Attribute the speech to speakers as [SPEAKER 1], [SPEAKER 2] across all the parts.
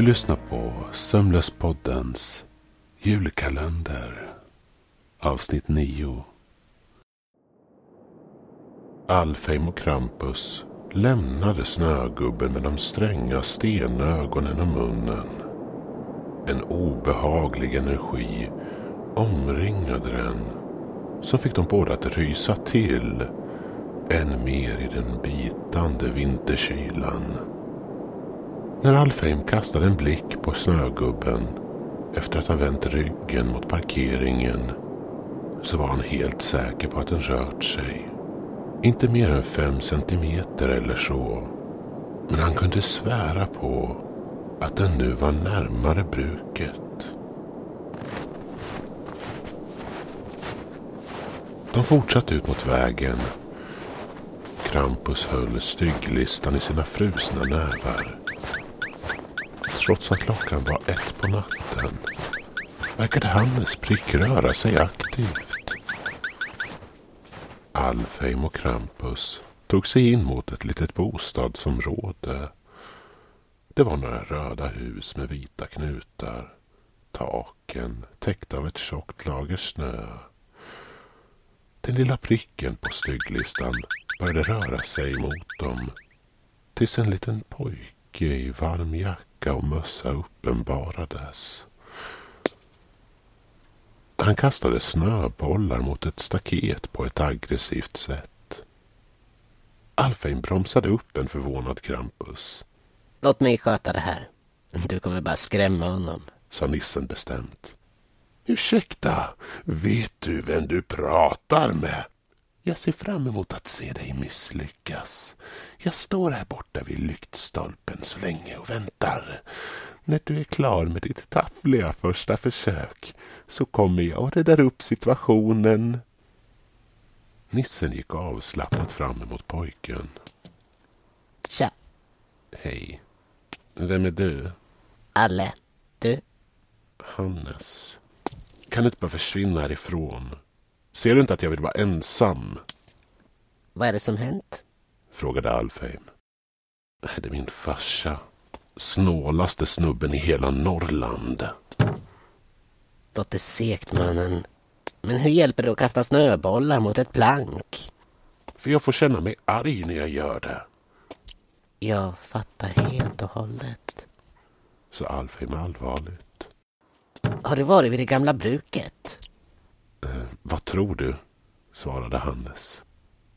[SPEAKER 1] Du lyssnar på Sömnlöspoddens julkalender. Avsnitt 9. Alfheim och Krampus lämnade snögubben med de stränga stenögonen och munnen. En obehaglig energi omringade den som fick dem båda att rysa till än mer i den bitande vinterkylan. När Alfheim kastade en blick på snögubben efter att ha vänt ryggen mot parkeringen så var han helt säker på att den rört sig. Inte mer än fem centimeter eller så. Men han kunde svära på att den nu var närmare bruket. De fortsatte ut mot vägen. Krampus höll stygglistan i sina frusna nävar. Trots att klockan var ett på natten verkade Hannes prick röra sig aktivt. Alfheim och Krampus tog sig in mot ett litet bostadsområde. Det var några röda hus med vita knutar. Taken täckta av ett tjockt lager snö. Den lilla pricken på stygglistan började röra sig mot dem. Tills en liten pojke i varm jacka och mössa uppenbarades. Han kastade snöbollar mot ett staket på ett aggressivt sätt. Alfheim bromsade upp en förvånad Krampus.
[SPEAKER 2] Låt mig sköta det här. Du kommer bara skrämma honom.
[SPEAKER 1] Sa nissen bestämt. Ursäkta, vet du vem du pratar med? Jag ser fram emot att se dig misslyckas. Jag står här borta vid lyktstolpen så länge och väntar. När du är klar med ditt taffliga första försök så kommer jag och räddar upp situationen. Nissen gick avslappnat fram emot pojken.
[SPEAKER 2] Tja,
[SPEAKER 1] Hej. Vem är du?
[SPEAKER 2] Alle. Du?
[SPEAKER 1] Hannes. Kan du inte bara försvinna härifrån? Ser du inte att jag vill vara ensam?
[SPEAKER 2] Vad är det som hänt?
[SPEAKER 1] Frågade Alfheim. Det är min farsa. Snålaste snubben i hela Norrland.
[SPEAKER 2] Låter segt mannen. Men hur hjälper det att kasta snöbollar mot ett plank?
[SPEAKER 1] För jag får känna mig arg när jag gör det.
[SPEAKER 2] Jag fattar helt och hållet.
[SPEAKER 1] Sa Alfheim allvarligt.
[SPEAKER 2] Har du varit vid det gamla bruket?
[SPEAKER 1] Eh, vad tror du? Svarade Hannes.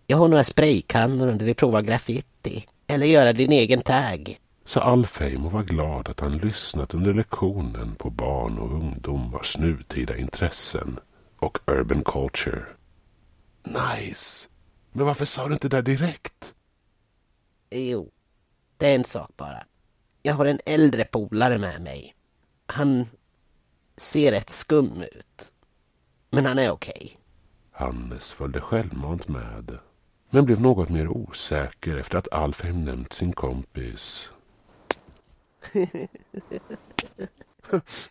[SPEAKER 2] Jag har några spraykannor om du vill prova graffiti. Eller göra din egen tag.
[SPEAKER 1] Sa Alfheim och var glad att han lyssnat under lektionen på barn och ungdomars nutida intressen och urban culture. Nice! Men varför sa du inte det direkt?
[SPEAKER 2] Jo, det är en sak bara. Jag har en äldre polare med mig. Han ser rätt skum ut. Men han är okej.
[SPEAKER 1] Hannes följde självmant med, men blev något mer osäker efter att Alfheim nämnt sin kompis.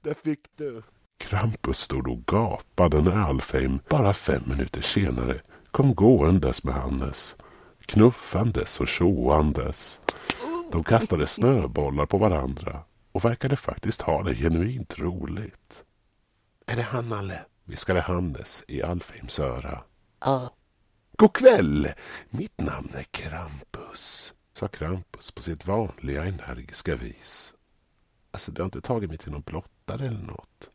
[SPEAKER 1] Där fick du. Krampus stod och gapade när Alfheim bara fem minuter senare kom gåendes med Hannes. Knuffandes och tjoandes. De kastade snöbollar på varandra och verkade faktiskt ha det genuint roligt. Är det han, Alle? Viskade Hannes i Alfheims öra.
[SPEAKER 2] Ja,
[SPEAKER 1] God kväll! Mitt namn är Krampus, sa Krampus på sitt vanliga energiska vis. Alltså, du har inte tagit mig till någon blottare eller något.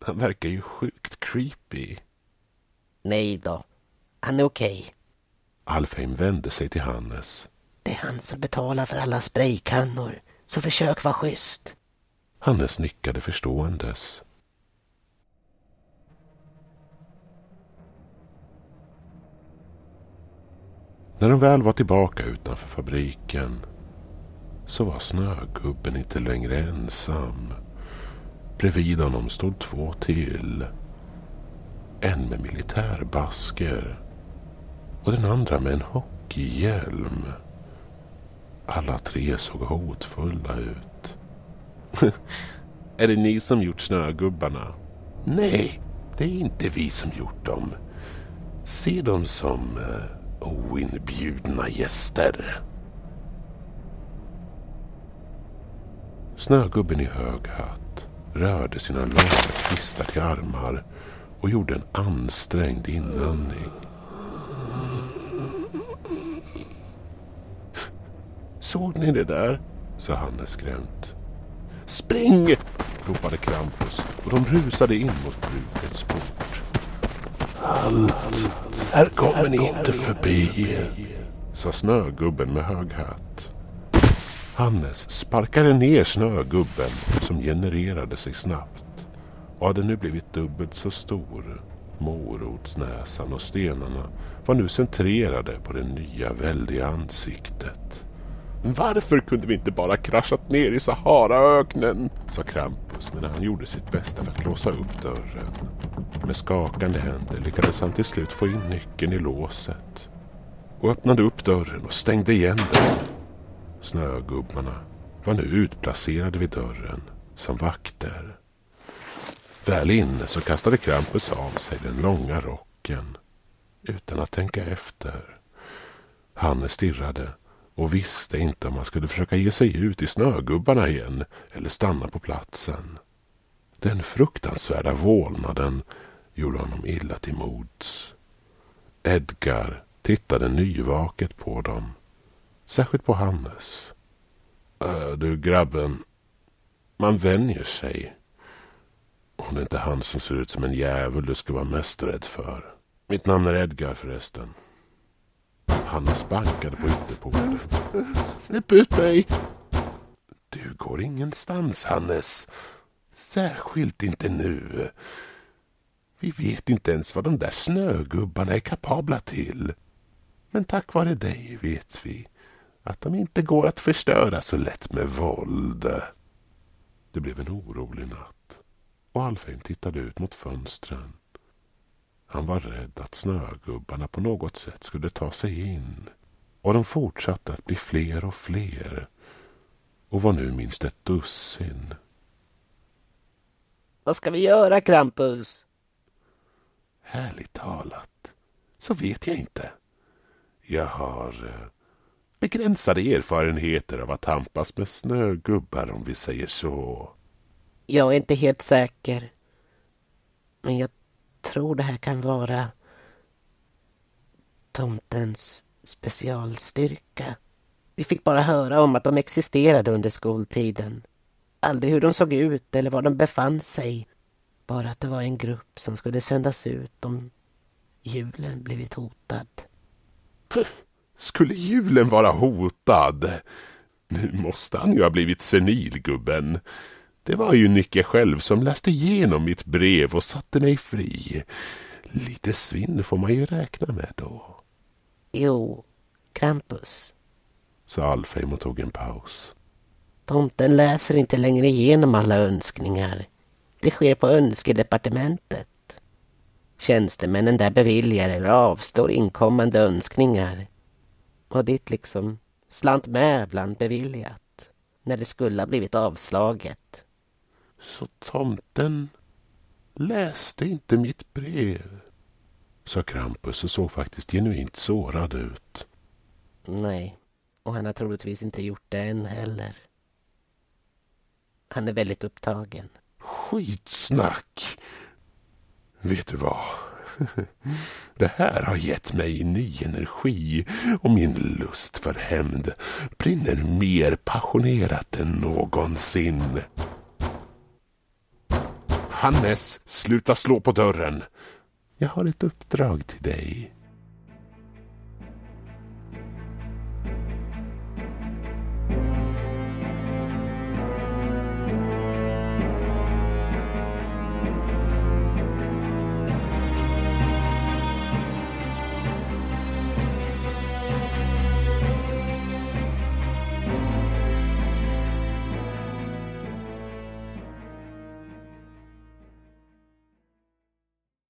[SPEAKER 1] Han verkar ju sjukt creepy.
[SPEAKER 2] nej då. Han är okej.
[SPEAKER 1] Alfheim vände sig till Hannes.
[SPEAKER 2] Det är han som betalar för alla spraykannor. Så försök vara schysst.
[SPEAKER 1] Hannes nickade förståendes. När de väl var tillbaka utanför fabriken så var snögubben inte längre ensam. Bredvid honom stod två till. En med militärbasker och den andra med en hockeyhjälm. Alla tre såg hotfulla ut. är det ni som gjort snögubbarna? Nej, det är inte vi som gjort dem. Se dem som eh, oinbjudna gäster. Snögubben i hög hatt rörde sina långa kvistar till armar och gjorde en ansträngd inandning. Såg ni det där? sa Hannes skrämt. Spring! ropade Krampus och de rusade in mot brukets port. Allt, här kommer ni inte förbi, sa snögubben med hög hatt. Hannes sparkade ner snögubben som genererade sig snabbt och hade nu blivit dubbelt så stor. Morotsnäsan och stenarna var nu centrerade på det nya väldiga ansiktet. Varför kunde vi inte bara kraschat ner i Saharaöknen? sa Krampus medan han gjorde sitt bästa för att låsa upp dörren. Med skakande händer lyckades han till slut få in nyckeln i låset och öppnade upp dörren och stängde igen den. Snögubbarna var nu utplacerade vid dörren som vakter. Väl inne så kastade Krampus av sig den långa rocken utan att tänka efter. Hanne stirrade och visste inte om han skulle försöka ge sig ut i snögubbarna igen eller stanna på platsen. Den fruktansvärda vålnaden gjorde honom illa till mods. Edgar tittade nyvaket på dem. Särskilt på Hannes. Äh, du grabben, man vänjer sig. Och det är inte han som ser ut som en djävul du ska vara mest rädd för. Mitt namn är Edgar förresten. Hannes bankade på ytterporten. Släpp ut mig! Du går ingenstans, Hannes. Särskilt inte nu. Vi vet inte ens vad de där snögubbarna är kapabla till. Men tack vare dig vet vi att de inte går att förstöra så lätt med våld. Det blev en orolig natt och Alfheim tittade ut mot fönstren. Han var rädd att snögubbarna på något sätt skulle ta sig in och de fortsatte att bli fler och fler och var nu minst ett dussin.
[SPEAKER 2] Vad ska vi göra, Krampus?
[SPEAKER 1] Härligt talat, så vet jag inte. Jag har eh, begränsade erfarenheter av att tampas med snögubbar om vi säger så.
[SPEAKER 2] Jag är inte helt säker. Men jag tror det här kan vara tomtens specialstyrka. Vi fick bara höra om att de existerade under skoltiden. Aldrig hur de såg ut eller var de befann sig. Bara att det var en grupp som skulle sändas ut om julen blivit hotad.
[SPEAKER 1] Skulle julen vara hotad? Nu måste han ju ha blivit senil, gubben. Det var ju Nicke själv som läste igenom mitt brev och satte mig fri. Lite svinn får man ju räkna med då.
[SPEAKER 2] Jo, Krampus,
[SPEAKER 1] sa Alfheim och tog en paus.
[SPEAKER 2] Tomten läser inte längre igenom alla önskningar. Det sker på önskedepartementet. Tjänstemännen där beviljar eller avstår inkommande önskningar. Och ditt liksom slant med bland beviljat. När det skulle ha blivit avslaget.
[SPEAKER 1] Så tomten läste inte mitt brev? sa Krampus och såg faktiskt genuint sårad ut.
[SPEAKER 2] Nej, och han har troligtvis inte gjort det än heller. Han är väldigt upptagen.
[SPEAKER 1] Skitsnack! Vet du vad? Det här har gett mig ny energi och min lust för hämnd brinner mer passionerat än någonsin. Hannes, sluta slå på dörren. Jag har ett uppdrag till dig.